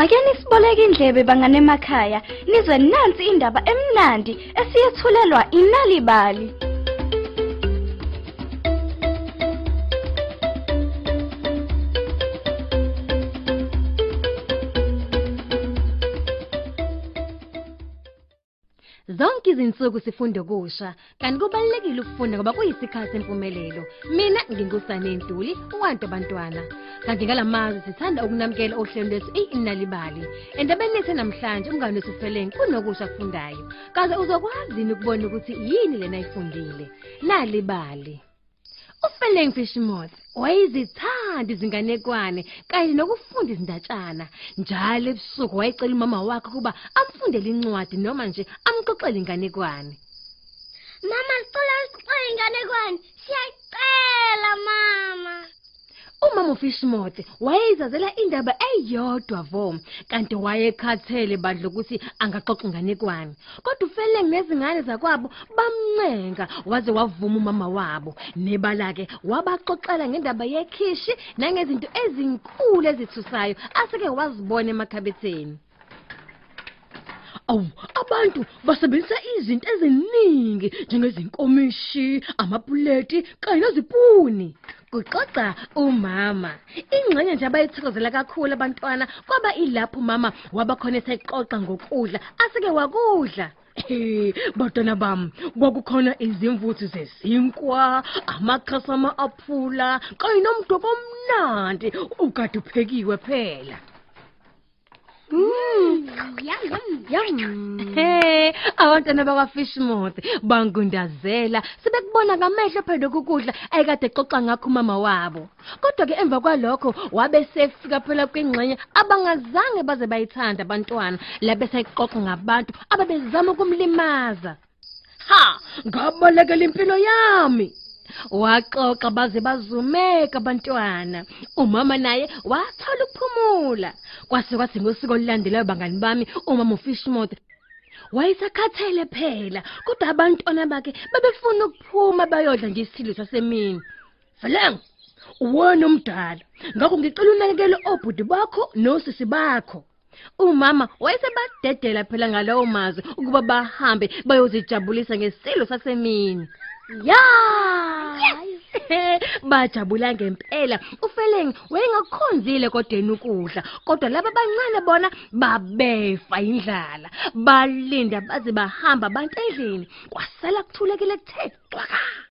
ake nisiboleke indlebe banganemakhaya nizwe nansi indaba emnandi esiyethulelwa inalibali. Zonke izinsuku sifunda kusha, kanti kubalekile ukufunda ngoba kuyisikhathi sempumelelo. Mina ngingusane Ntuli, uwantu abantwana. Kanti ngalamazwi sithanda ukunamukela ohlelo lwethu inalibali. Endabeni lethu namhlanje umngane wesifelenge kunokusha kufundayo. Kaze uzokwazini ukubona ukuthi yini lena ayifundile. Nalibali. uFeleng Fishmoth wayezithanda izinganekwane kanye nokufunda izindatshana njalo ebusuku wayecela umama wakhe ukuba amfundele incwadi noma nje amxoxele inganekwane Mama sicela usixoxe inganekwane. Mama. Umama uFishmoth wayezazela indaba eyodwa vo. Kanti wayekhathele bandla ukuthi angaxoxa inganekwane kodwa uFeleng nezingane zakwabo bamncenga waze wavuma umama wabo. Nebala ke wabaxoxela ngendaba yekhishi nangezinto ezinkulu ezithusayo aseke wazibona emakhabetheni. Awu abantu basebenzisa izinto eziningi njengezinkomishi, amapuleti kanye nezipuni. Kuxoxa umama. Ingxenye nje abayithokozela kakhulu abantwana kwaba ilapho umama wabakhona esexoxa ngokudla aseke wakudla. Eh, bantwana bami, kwakukhona izimvuthu zezinkwa, amakhasi ama-aphula, kanye nomdoko omnandi, ukade uphekiwe phela. Yum yum. Hey, abantwana bakwaFishmouth bangundazela sebekubona ngamehlo phela ukudla ayekade exoxa ngakho umama wabo. Kodwa ke emva kwalokho wabe sefika phela kwingxenye abangazange baze bayithanda abantwana la bese exoxa ngabantu ababezama ukumlimaza. Ha, ngabalekela impilo yami. Waxoxa baze bazumeka abantwana. Umama naye wathola ukuphumula. Kwase kwathi ngosiko olulandelayo bangani bami umama uFishmouth wayesakhathele phela kodwa abantwana bakhe babefuna ukuphuma bayodla nje isithilo sasemini. Feleng, uwena omdala. Ngakho ngicela unakekele obhuti bakho nosisi bakho. Umama wayesebadedela phela ngalawo mazwi ukuba bahambe bayozijabulisa ngesilo sasemini. Ya! Bajabula ngempela. Ufeleng wayengakhonzile kodwa ukudla, kodwa laba abancane bona babefa indlala. Balinda baze bahamba abantu endlini. Kwasala kuthulekile kuthe xwaka.